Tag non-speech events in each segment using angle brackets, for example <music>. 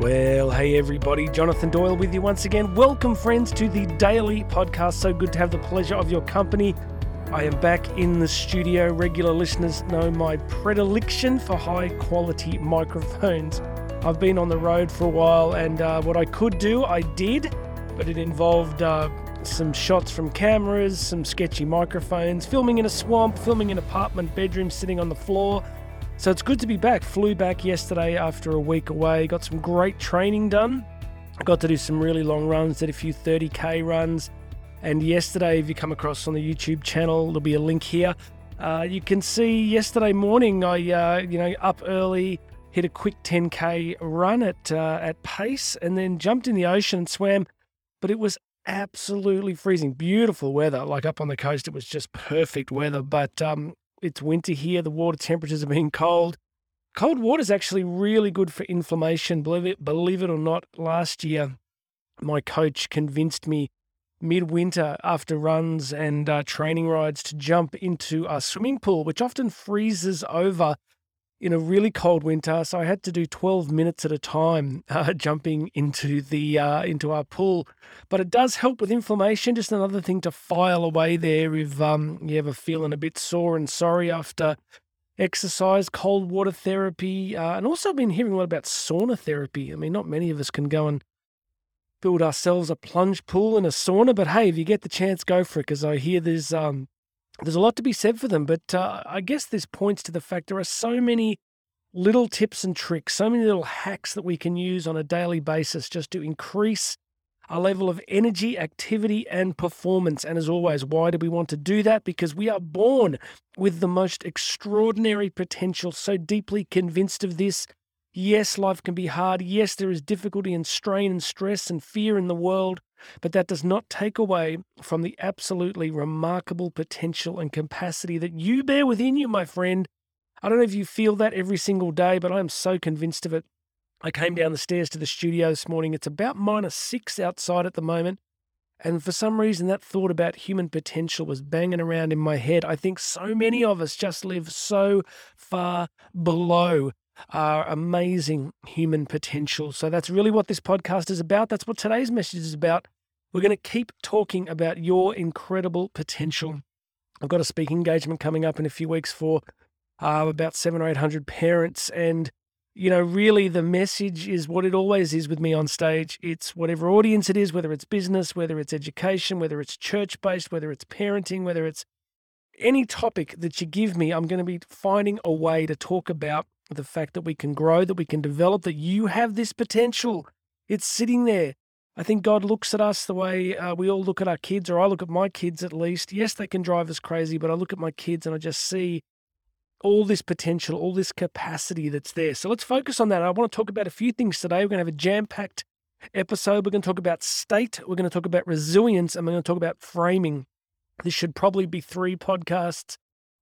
Well, hey everybody, Jonathan Doyle with you once again. Welcome, friends, to the daily podcast. So good to have the pleasure of your company. I am back in the studio. Regular listeners know my predilection for high quality microphones. I've been on the road for a while, and uh, what I could do, I did, but it involved uh, some shots from cameras, some sketchy microphones, filming in a swamp, filming in apartment bedrooms, sitting on the floor so it's good to be back. Flew back yesterday after a week away. Got some great training done. Got to do some really long runs, did a few 30k runs. And yesterday, if you come across on the YouTube channel, there'll be a link here. Uh, you can see yesterday morning, I uh, you know up early, hit a quick 10k run at uh, at pace, and then jumped in the ocean and swam. But it was absolutely freezing. Beautiful weather, like up on the coast, it was just perfect weather. But um, it's winter here. The water temperatures are being cold. Cold water is actually really good for inflammation. Believe it, believe it or not, last year my coach convinced me midwinter after runs and uh, training rides to jump into a swimming pool, which often freezes over in a really cold winter, so I had to do 12 minutes at a time <laughs> uh, jumping into the uh, into our pool. But it does help with inflammation. Just another thing to file away there if um, you ever feeling a bit sore and sorry after exercise, cold water therapy, uh, and also I've been hearing a lot about sauna therapy. I mean, not many of us can go and build ourselves a plunge pool and a sauna, but hey, if you get the chance, go for it because I hear there's um, there's a lot to be said for them, but uh, I guess this points to the fact there are so many little tips and tricks, so many little hacks that we can use on a daily basis just to increase our level of energy, activity, and performance. And as always, why do we want to do that? Because we are born with the most extraordinary potential, so deeply convinced of this. Yes, life can be hard. Yes, there is difficulty and strain and stress and fear in the world. But that does not take away from the absolutely remarkable potential and capacity that you bear within you, my friend. I don't know if you feel that every single day, but I'm so convinced of it. I came down the stairs to the studio this morning. It's about minus six outside at the moment. And for some reason, that thought about human potential was banging around in my head. I think so many of us just live so far below our amazing human potential. So that's really what this podcast is about. That's what today's message is about. We're going to keep talking about your incredible potential. I've got a speaking engagement coming up in a few weeks for uh, about seven or eight hundred parents, and you know, really the message is what it always is with me on stage. It's whatever audience it is, whether it's business, whether it's education, whether it's church based, whether it's parenting, whether it's any topic that you give me, I'm going to be finding a way to talk about the fact that we can grow, that we can develop, that you have this potential. It's sitting there. I think God looks at us the way uh, we all look at our kids, or I look at my kids at least. Yes, they can drive us crazy, but I look at my kids and I just see all this potential, all this capacity that's there. So let's focus on that. I want to talk about a few things today. We're going to have a jam packed episode. We're going to talk about state, we're going to talk about resilience, and we're going to talk about framing. This should probably be three podcasts,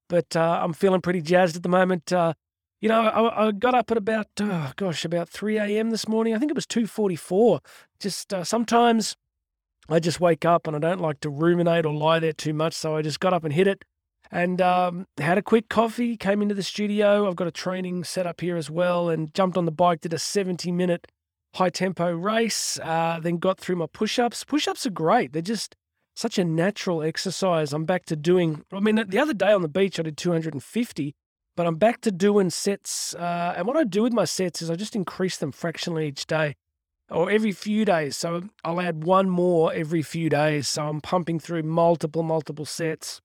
but uh, I'm feeling pretty jazzed at the moment. Uh, you know, I, I got up at about, oh, gosh, about 3 a.m. this morning. I think it was 2.44. Just uh, sometimes I just wake up and I don't like to ruminate or lie there too much. So I just got up and hit it and um, had a quick coffee, came into the studio. I've got a training set up here as well and jumped on the bike, did a 70 minute high tempo race, uh, then got through my push ups. Push ups are great. They're just such a natural exercise. I'm back to doing, I mean, the other day on the beach, I did 250 but I'm back to doing sets. Uh, and what I do with my sets is I just increase them fractionally each day or every few days. So I'll add one more every few days. So I'm pumping through multiple, multiple sets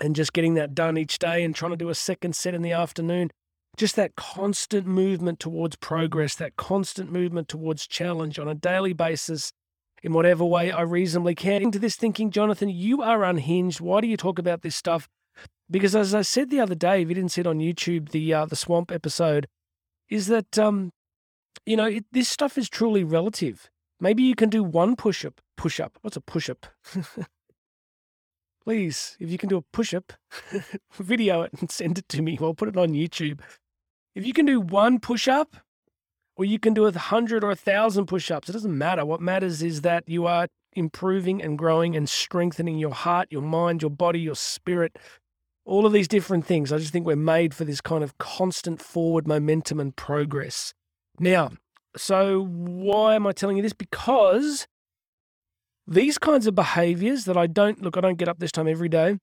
and just getting that done each day and trying to do a second set in the afternoon. Just that constant movement towards progress, that constant movement towards challenge on a daily basis in whatever way I reasonably can. Into this thinking, Jonathan, you are unhinged. Why do you talk about this stuff? Because as I said the other day, if you didn't see it on YouTube, the uh, the swamp episode, is that um, you know it, this stuff is truly relative. Maybe you can do one push up. Push up. What's a push up? <laughs> Please, if you can do a push up, <laughs> video it and send it to me. I'll put it on YouTube. If you can do one push up, or you can do a hundred or a thousand push ups, it doesn't matter. What matters is that you are improving and growing and strengthening your heart, your mind, your body, your spirit, all of these different things. I just think we're made for this kind of constant forward momentum and progress. Now, So, why am I telling you this? Because these kinds of behaviors that I don't look, I don't get up this time every day,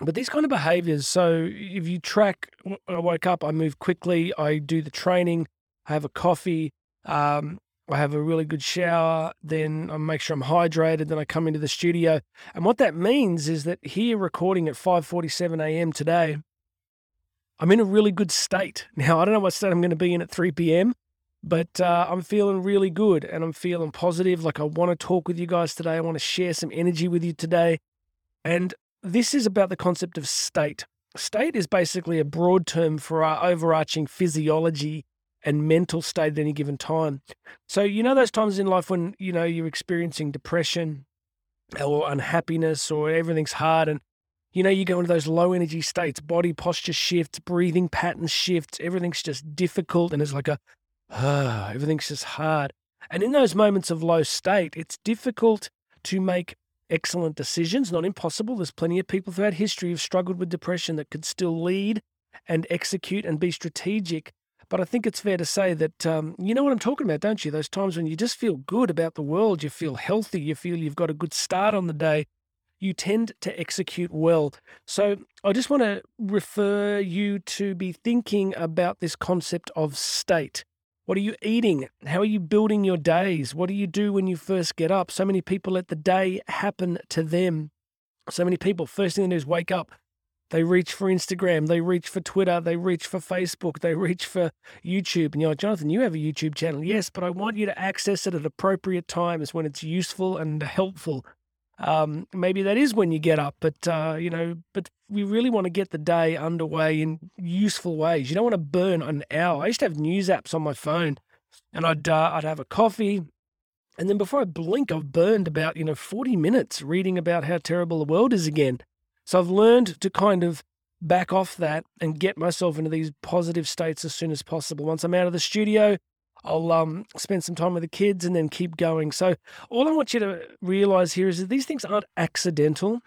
but these kind of behaviors. So, if you track, I wake up, I move quickly, I do the training, I have a coffee, um, I have a really good shower, then I make sure I'm hydrated, then I come into the studio. And what that means is that here recording at 5:47 a.m. today, I'm in a really good state. <laughs> Now, I don't know what state I'm going to be in at 3 p.m., but uh, I'm feeling really good and I'm feeling positive. Like I want to talk with you guys today. I want to share some energy with you today. And this is about the concept of state. State is basically a broad term for our overarching physiology and mental state at any given time. So, you know, those times in life when, you know, you're experiencing depression or unhappiness or everything's hard and, you know, you go into those low energy states, body posture shifts, breathing patterns shifts, everything's just difficult and it's like a, ah, <sighs> everything's just hard. And in those moments of low state, it's difficult to make excellent decisions, not impossible. There's plenty of people throughout history who've struggled with depression that could still lead and execute and be strategic but I think it's fair to say that um, you know what I'm talking about, don't you? Those times when you just feel good about the world, you feel healthy, you feel you've got a good start on the day, you tend to execute well. So I just want to refer you to be thinking about this concept of state. What are you eating? How are you building your days? What do you do when you first get up? So many people let the day happen to them. So many people, first thing they do is wake up, they reach for Instagram, they reach for Twitter, they reach for Facebook, they reach for YouTube. And you're like, Jonathan, you have a YouTube channel. Yes, but I want you to access it at appropriate times when it's useful and helpful. Um, maybe that is when you get up, but uh, you know, but we really want to get the day underway in useful ways. You don't want to burn an hour. I used to have news apps on my phone, and I'd uh, I'd have a coffee, and then before I blink, I've burned about you know forty minutes reading about how terrible the world is again. So I've learned to kind of back off that and get myself into these positive states as soon as possible. Once I'm out of the studio, I'll um, spend some time with the kids and then keep going. So, all I want you to realize here is that these things aren't accidental.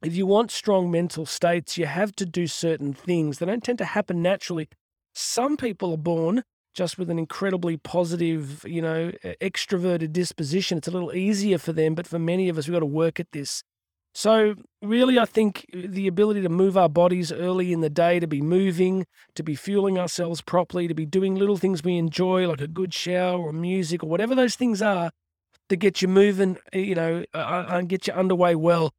If you want strong mental states, you have to do certain things. They don't tend to happen naturally. Some people are born just with an incredibly positive, you know, extroverted disposition. It's a little easier for them, but for many of us, we've got to work at this. So, really, I think the ability to move our bodies early in the day, to be moving, to be fueling ourselves properly, to be doing little things we enjoy, like a good shower or music or whatever those things are, to get you moving, eh, you know, uh, uh, and get you underway well.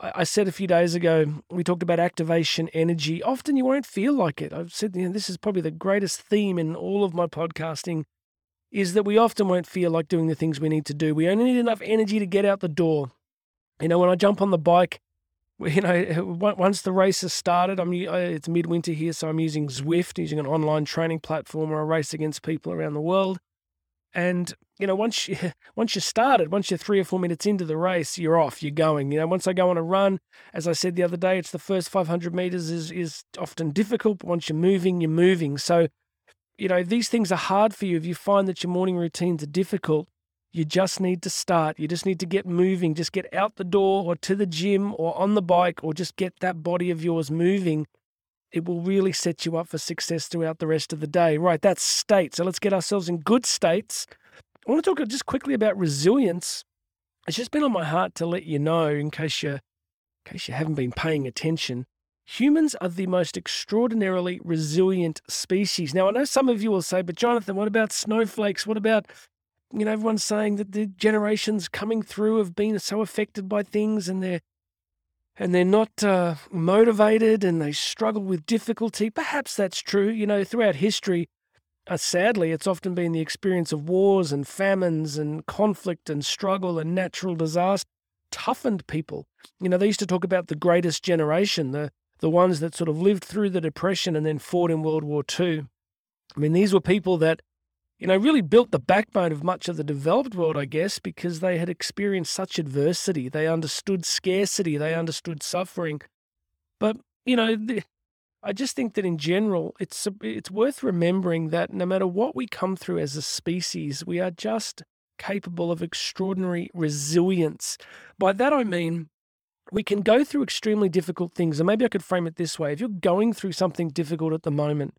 I said a few days ago, we talked about activation energy. Often you won't feel like it. I've said, you know, this is probably the greatest theme in all of my podcasting is that we often won't feel like doing the things we need to do. We only need enough energy to get out the door. You know, when I jump on the bike, you know, eh, once the race has started, I'm eh, it's midwinter here, so I'm using Zwift, using an online training platform where I race against people around the world. And you know, once you <laughs> once you started, once you're three or four minutes into the race, you're off, you're going. You know, once I go on a run, as I said the other day, it's the first 500 meters is is often difficult, but once you're moving, you're moving. So, you know, these things are hard for you if you find that your morning routines are difficult. You just need to start. You just need to get moving. Just get out the door or to the gym or on the bike or just get that body of yours moving. It will really set you up for success throughout the rest of the day. Right, that's state. So let's get ourselves in good states. I want to talk just quickly about resilience. It's just been on my heart to let you know, in case you, in case you haven't been paying attention, humans are the most extraordinarily resilient species. Now, I know some of you will say, but Jonathan, what about snowflakes? What about you know, everyone's saying that the generations coming through have been so affected by things and they're and they're not uh, motivated and they struggle with difficulty. Perhaps that's true. You know, throughout history, uh, sadly, it's often been the experience of wars and famines and conflict and struggle and natural disaster toughened people. You know, they used to talk about the greatest generation, the the ones that sort of lived through the depression and then fought in World War II. I mean, these were people that you know, really built the backbone of much of the developed world, I guess, because they had experienced such adversity. They understood scarcity, they understood suffering. But, you know, the, I just think that in general, it's it's worth remembering that no matter what we come through as a species, we are just capable of extraordinary resilience. By that I mean we can go through extremely difficult things. And maybe I could frame it this way. If you're going through something difficult at the moment,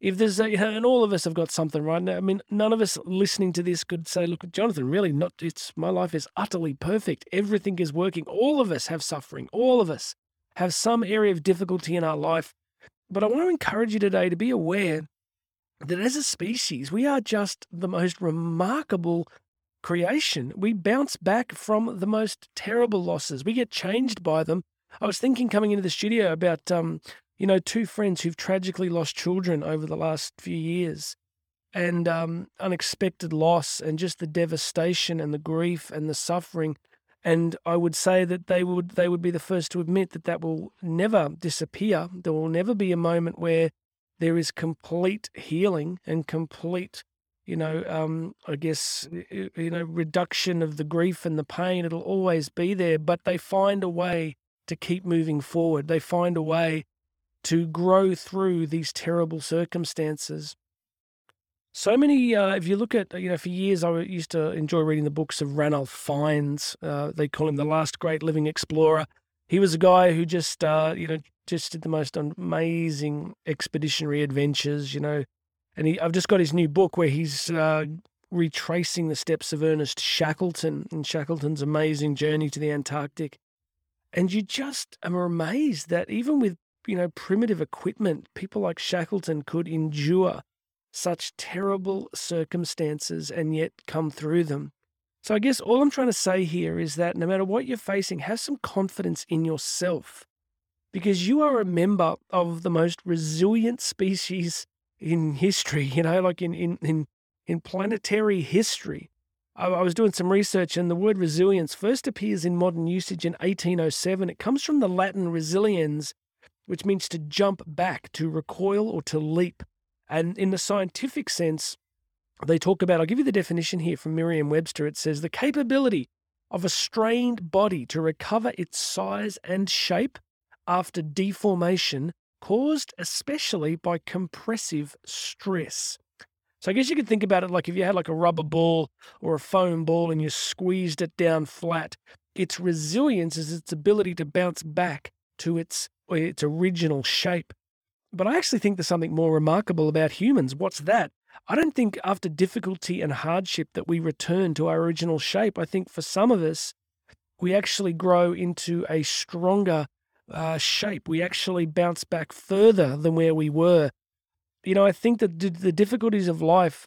if there's a, and all of us have got something right now. I mean, none of us listening to this could say, look, Jonathan, really not, it's my life is utterly perfect. Everything is working. All of us have suffering. All of us have some area of difficulty in our life. But I want to encourage you today to be aware that as a species, we are just the most remarkable creation. We bounce back from the most terrible losses. We get changed by them. I was thinking coming into the studio about um, you know, two friends who've tragically lost children over the last few years and um, unexpected loss and just the devastation and the grief and the suffering. And I would say that they would they would be the first to admit that that will never disappear. There will never be a moment where there is complete healing and complete, you know, um, I guess, you know, reduction of the grief and the pain. It'll always be there, but they find a way to keep moving forward. They find a way to grow through these terrible circumstances. So many, uh, if you look at, you know, for years I used to enjoy reading the books of Ranulph Fiennes. Uh, they call him the last great living explorer. He was a guy who just, uh, you know, just did the most amazing expeditionary adventures, you know. And he, I've just got his new book where he's uh, retracing the steps of Ernest Shackleton and Shackleton's amazing journey to the Antarctic. And you just are amazed that even with you know, primitive equipment, people like Shackleton could endure such terrible circumstances and yet come through them. So I guess all I'm trying to say here is that no matter what you're facing, have some confidence in yourself because you are a member of the most resilient species in history, <laughs> you know, like in, in, in, in planetary history. I, I was doing some research and the word resilience first appears in modern usage in 1807. It comes from the Latin resiliens, which means to jump back, to recoil, or to leap. And in the scientific sense, they talk about, I'll give you the definition here from Merriam Webster. It says the capability of a strained body to recover its size and shape after deformation caused especially by compressive stress. So I guess you could think about it like if you had like a rubber ball or a foam ball and you squeezed it down flat, its resilience is its ability to bounce back to its its original shape. But I actually think there's something more remarkable about humans. What's that? I don't think after difficulty and hardship that we return to our original shape. I think for some of us, we actually grow into a stronger uh, shape. We actually bounce back further than where we were. You know, I think that the difficulties of life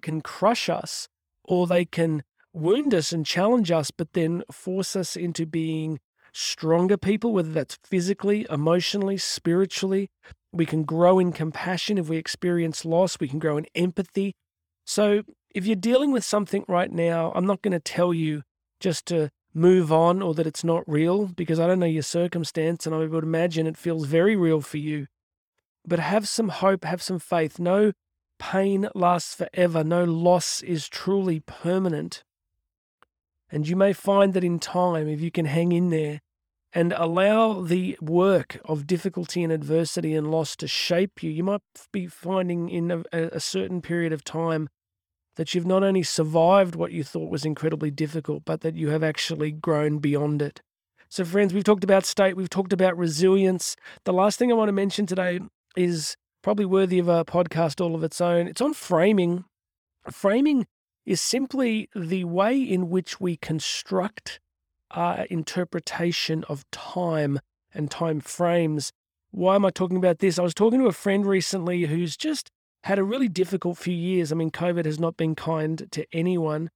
can crush us or they can wound us and challenge us, but then force us into being stronger people, whether that's physically, emotionally, spiritually. We can grow in compassion if we experience loss. We can grow in empathy. So, if you're dealing with something right now, I'm not going to tell you just to move on or that it's not real because I don't know your circumstance and I would imagine it feels very real for you. But have some hope, have some faith. No pain lasts forever, no loss is truly permanent. And you may find that in time, if you can hang in there, and allow the work of difficulty and adversity and loss to shape you, you might be finding in a, a, certain period of time that you've not only survived what you thought was incredibly difficult, but that you have actually grown beyond it. So, friends, we've talked about state, we've talked about resilience. The last thing I want to mention today is probably worthy of a podcast all of its own. It's on framing. Framing is simply the way in which we construct our interpretation of time and time frames. Why am I talking about this? I was talking to a friend recently who's just had a really difficult few years. I mean, COVID has not been kind to anyone,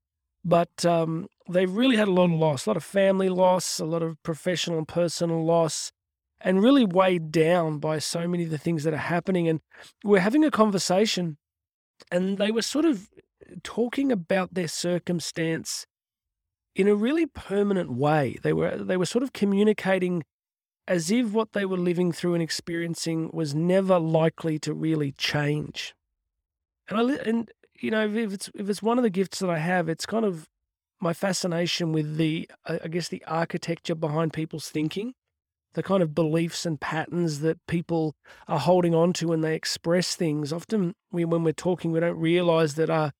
but um, they've really had a lot of loss, a lot of family loss, a lot of professional and personal loss, and really weighed down by so many of the things that are happening. And we're having a conversation, and they were sort of talking about their circumstance in a really permanent way. They were they were sort of communicating as if what they were living through and experiencing was never likely to really change. And I and you know if it's if it's one of the gifts that I have, it's kind of my fascination with the I guess the architecture behind people's thinking, the kind of beliefs and patterns that people are holding on to when they express things. Often we, when we're talking, we don't realize that our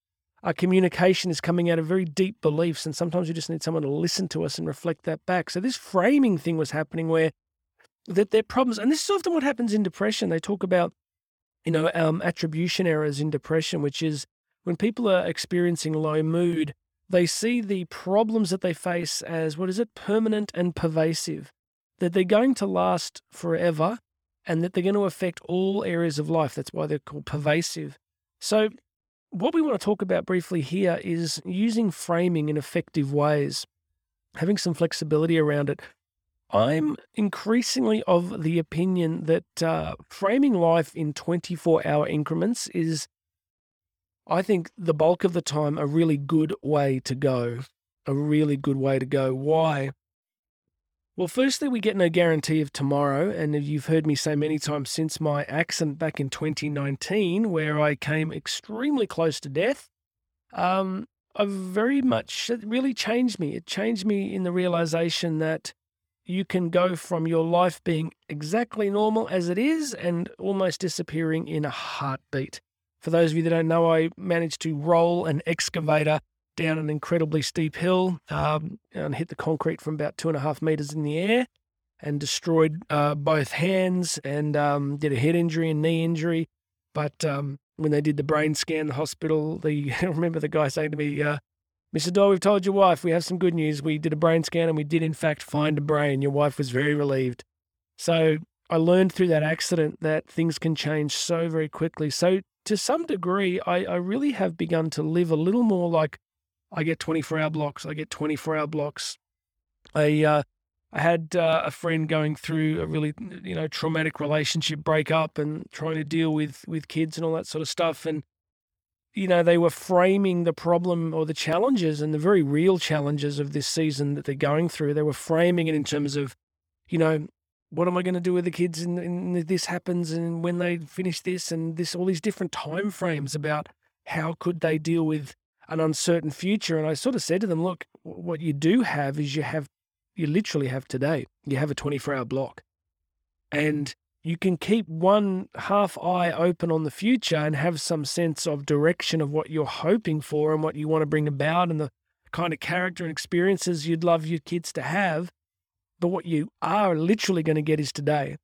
our communication is coming out of very deep beliefs, and sometimes we just need someone to listen to us and reflect that back. So this framing thing was happening where that their problems, and this is often what happens in depression. They talk about you know, um, attribution errors in depression, which is when people are experiencing low mood, they see the problems that they face as what is it, permanent and pervasive, that they're going to last forever and that they're going to affect all areas of life. That's why they're called pervasive. So, what we want to talk about briefly here is using framing in effective ways, having some flexibility around it. I'm increasingly of the opinion that uh, framing life in 24 hour increments is, I think, the bulk of the time, a really good way to go. A really good way to go. Why? Well, firstly, we get no guarantee of tomorrow. And you've heard me say many times since my accident back in 2019, where I came extremely close to death, um, I've very much, it really changed me. It changed me in the realization that you can go from your life being exactly normal as it is and almost disappearing in a heartbeat. For those of you that don't know, I managed to roll an excavator down an incredibly steep hill um, and hit the concrete from about two and a half meters in the air and destroyed uh, both hands and um, did a head injury and knee injury. But um, when they did the brain scan the hospital, the, I <laughs> remember the guy saying to me, uh, Mr. Doyle, we've told your wife we have some good news. We did a brain scan and we did, in fact, find a brain. Your wife was very relieved. So I learned through that accident that things can change so very quickly. So, to some degree, I, I really have begun to live a little more like I get 24 hour blocks. I get 24 hour blocks. I, uh, I had uh, a friend going through a really, you know, traumatic relationship breakup and trying to deal with with kids and all that sort of stuff. And you know, they were framing the problem or the challenges and the very real challenges of this season that they're going through. They were framing it in terms of, you know, what am I going to do with the kids and, and this happens and when they finish this and this all these different time frames about how could they deal with an uncertain future. And I sort of said to them, look, what you do have is you have, you literally have today, you have a 24 hour block. And you can keep one half eye open on the future and have some sense of direction of what you're hoping for and what you want to bring about and the kind of character and experiences you'd love your kids to have. But what you are literally going to get is today.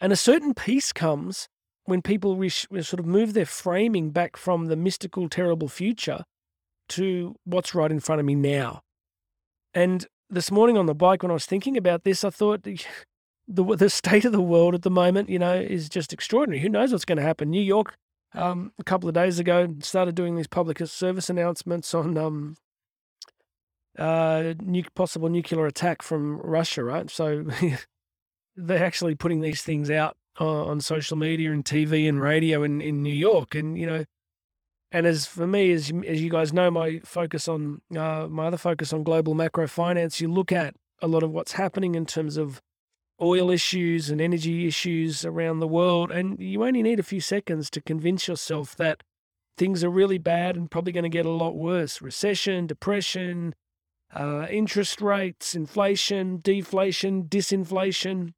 And a certain peace comes when people re- sort of move their framing back from the mystical, terrible future to what's right in front of me now. And this morning on the bike, when I was thinking about this, I thought the the state of the world at the moment, you know, is just extraordinary. Who knows what's going to happen? New York, um, a couple of days ago, started doing these public service announcements on um, uh, possible nuclear attack from Russia, right? So <laughs> they're actually putting these things out on social media and TV and radio in, in New York. And, you know, and as for me, as, as you guys know, my focus on, uh, my other focus on global macro finance, you look at a lot of what's happening in terms of oil issues and energy issues around the world. And you only need a few seconds to convince yourself that things are really bad and probably going to get a lot worse. Recession, depression, uh, interest rates, inflation, deflation, disinflation,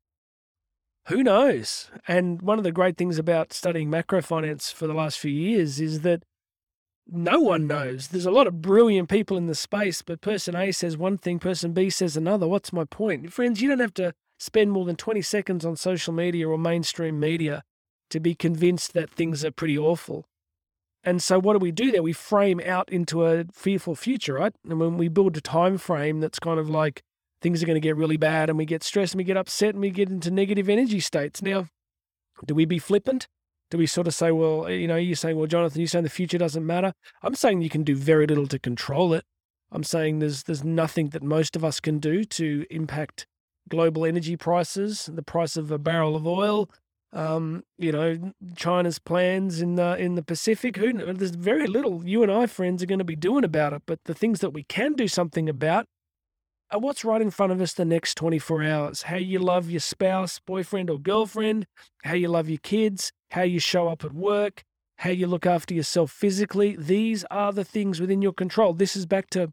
who knows? And one of the great things about studying macrofinance for the last few years is that no one knows. There's a lot of brilliant people in the space, but person A says one thing, person B says another. What's my point? Friends, you don't have to spend more than 20 seconds on social media or mainstream media to be convinced that things are pretty awful. And so what do we do there? We frame out into a fearful future, right? And when we build a time frame that's kind of like things are going to get really bad and we get stressed and we get upset and we get into negative energy states. Now, do we be flippant? Do we sort of say, well, you know, you're saying, well, Jonathan, you're saying the future doesn't matter. I'm saying you can do very little to control it. I'm saying there's there's nothing that most of us can do to impact global energy prices, the price of a barrel of oil, um, you know, China's plans in the in the Pacific. Who there's very little you and I, friends, are going to be doing about it. But the things that we can do something about Uh, what's right in front of us the next 24 hours. How you love your spouse, boyfriend, or girlfriend, how you love your kids, how you show up at work, how you look after yourself physically. These are the things within your control. This is back to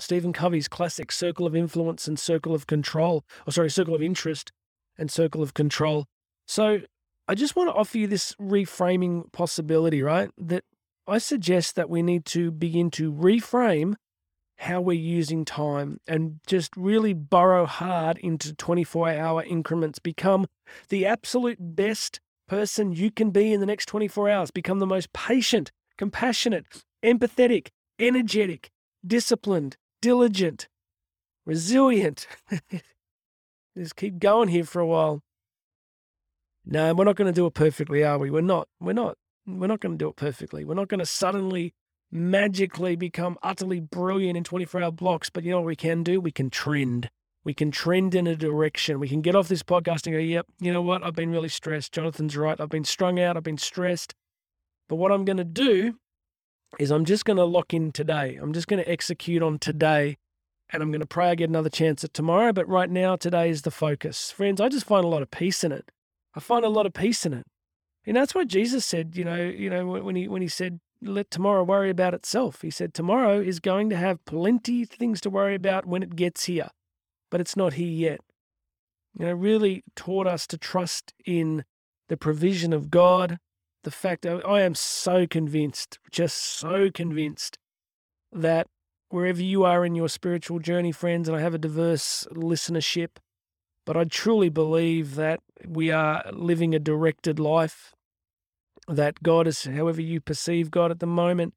Stephen Covey's classic circle of influence and circle of control, or sorry, circle of interest and circle of control. So I just want to offer you this reframing possibility, right? That I suggest that we need to begin to reframe how we're using time and just really burrow hard into 24 hour increments, become the absolute best person you can be in the next 24 hours. Become the most patient, compassionate, empathetic, energetic, disciplined, diligent, resilient. <laughs> Just keep going here for a while. No, we're not going to do it perfectly, are we? We're not. We're not. We're not going to do it perfectly. We're not going to suddenly magically become utterly brilliant in 24 hour blocks. But you know what we can do? We can trend. We can trend in a direction. We can get off this podcast and go, yep, you know what? I've been really stressed. Jonathan's right. I've been strung out. I've been stressed. But what I'm going to do is I'm just going to lock in today. I'm just going to execute on today. And I'm going to pray I get another chance at tomorrow. But right now, today is the focus. Friends, I just find a lot of peace in it. I find a lot of peace in it. And that's what Jesus said, you know, you know, when he when he said, let tomorrow worry about itself. He said tomorrow is going to have plenty things to worry about when it gets here, but it's not here yet. You know, really taught us to trust in the provision of God. The fact I am so convinced, just so convinced, that wherever you are in your spiritual journey, friends, and I have a diverse listenership, but I truly believe that we are living a directed life, that God is, however you perceive God at the moment,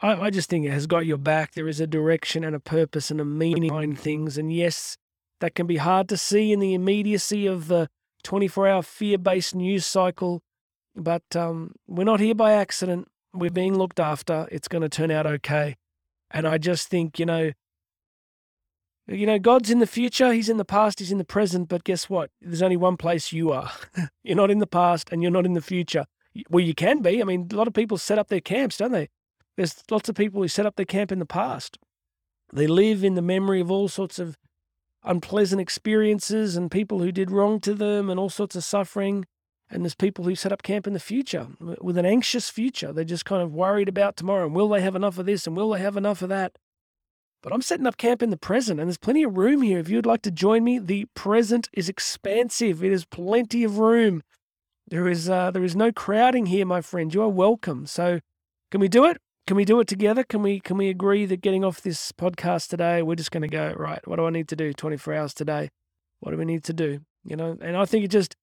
I, I just think it has got your back. There is a direction and a purpose and a meaning behind things. And yes, that can be hard to see in the immediacy of the 24 hour fear based news cycle. But um, we're not here by accident. We're being looked after. It's going to turn out okay. And I just think, you know, you know, God's in the future, He's in the past, He's in the present, but guess what? There's only one place you are. <laughs> you're not in the past and you're not in the future. Well, you can be. I mean, a lot of people set up their camps, don't they? There's lots of people who set up their camp in the past. They live in the memory of all sorts of unpleasant experiences and people who did wrong to them and all sorts of suffering. And there's people who set up camp in the future with an anxious future. They're just kind of worried about tomorrow and will they have enough of this and will they have enough of that? But I'm setting up camp in the present, and there's plenty of room here. If you'd like to join me, the present is expansive. It is plenty of room. There is uh, there is no crowding here, my friend. You are welcome. So, can we do it? Can we do it together? Can we can we agree that getting off this podcast today, we're just going to go right? What do I need to do? 24 hours today. What do we need to do? You know, and I think it just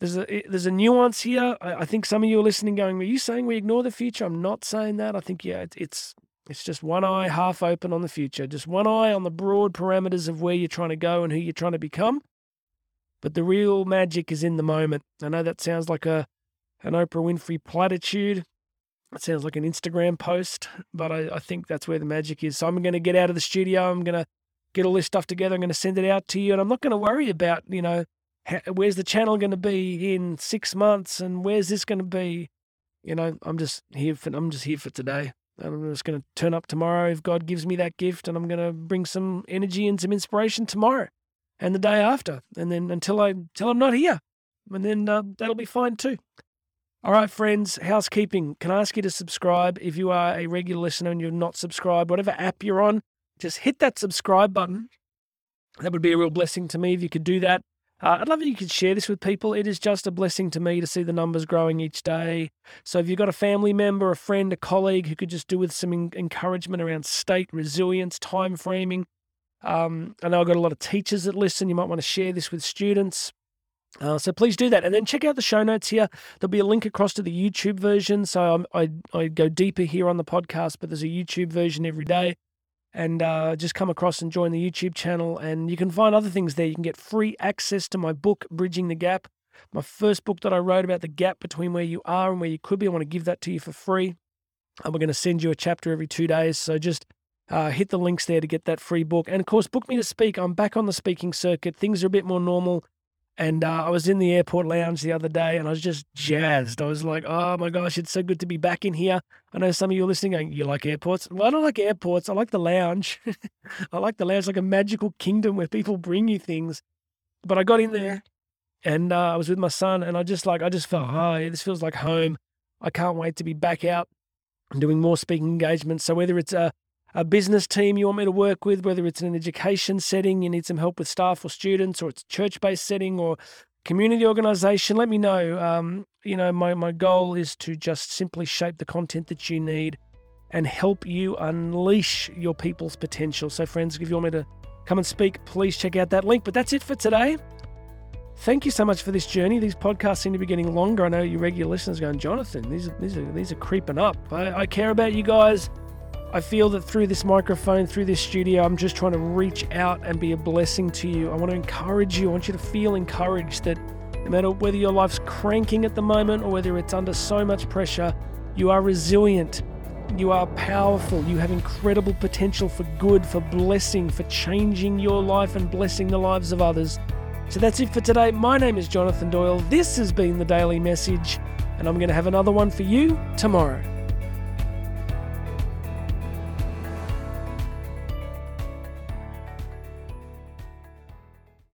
there's a there's a nuance here. I, I think some of you are listening, going, "Are you saying we ignore the future?" I'm not saying that. I think yeah, it's it's just one eye half open on the future, just one eye on the broad parameters of where you're trying to go and who you're trying to become. But the real magic is in the moment. I know that sounds like a an Oprah Winfrey platitude. It sounds like an Instagram post, but I, I think that's where the magic is. So I'm going to get out of the studio. I'm going to get all this stuff together. I'm going to send it out to you, and I'm not going to worry about you know where's the channel going to be in six months and where's this going to be. You know, I'm just here for I'm just here for today. And I'm just going to turn up tomorrow if God gives me that gift, and I'm going to bring some energy and some inspiration tomorrow and the day after, and then until I until I'm not here, and then uh, that'll be fine too. All right, friends, housekeeping. Can I ask you to subscribe if you are a regular listener and you're not subscribed? Whatever app you're on, just hit that subscribe button. That would be a real blessing to me if you could do that. Uh, I'd love if you could share this with people. It is just a blessing to me to see the numbers growing each day. So if you've got a family member, a friend, a colleague who could just do with some encouragement around state resilience, time framing. Um, I know I've got a lot of teachers that listen. You might want to share this with students. Uh, so please do that. And then check out the show notes here. There'll be a link across to the YouTube version. So I, I go deeper here on the podcast, but there's a YouTube version every day and uh, just come across and join the YouTube channel. And you can find other things there. You can get free access to my book, Bridging the Gap, my first book that I wrote about the gap between where you are and where you could be. I want to give that to you for free. And we're going to send you a chapter every two days. So just uh, hit the links there to get that free book. And of course, book me to speak. I'm back on the speaking circuit. Things are a bit more normal. And uh, I was in the airport lounge the other day and I was just jazzed. I was like, oh my gosh, it's so good to be back in here. I know some of you are listening going, you like airports? Well, I don't like airports. I like the lounge. <laughs> I like the lounge, it's like a magical kingdom where people bring you things. But I got in there and uh, I was with my son and I just like, I just felt, oh, yeah, this feels like home. I can't wait to be back out and doing more speaking engagements. So whether it's a, a business team you want me to work with, whether it's in an education setting, you need some help with staff or students, or it's a church based setting or community organization, let me know. Um, you know, my, my goal is to just simply shape the content that you need and help you unleash your people's potential. So, friends, if you want me to come and speak, please check out that link. But that's it for today. thank you so much for this journey. These podcasts seem to be getting longer. I know your regular listeners going, Jonathan, these are, these are, these are creeping up. I, I care about you guys. I feel that through this microphone, through this studio, I'm just trying to reach out and be a blessing to you. I want to encourage you. I want you to feel encouraged that no matter whether your life's cranking at the moment or whether it's under so much pressure, you are resilient. You are powerful. You have incredible potential for good, for blessing, for changing your life and blessing the lives of others. So that's it for today. My name is Jonathan Doyle. This has been the Daily Message, and I'm going to have another one for you tomorrow.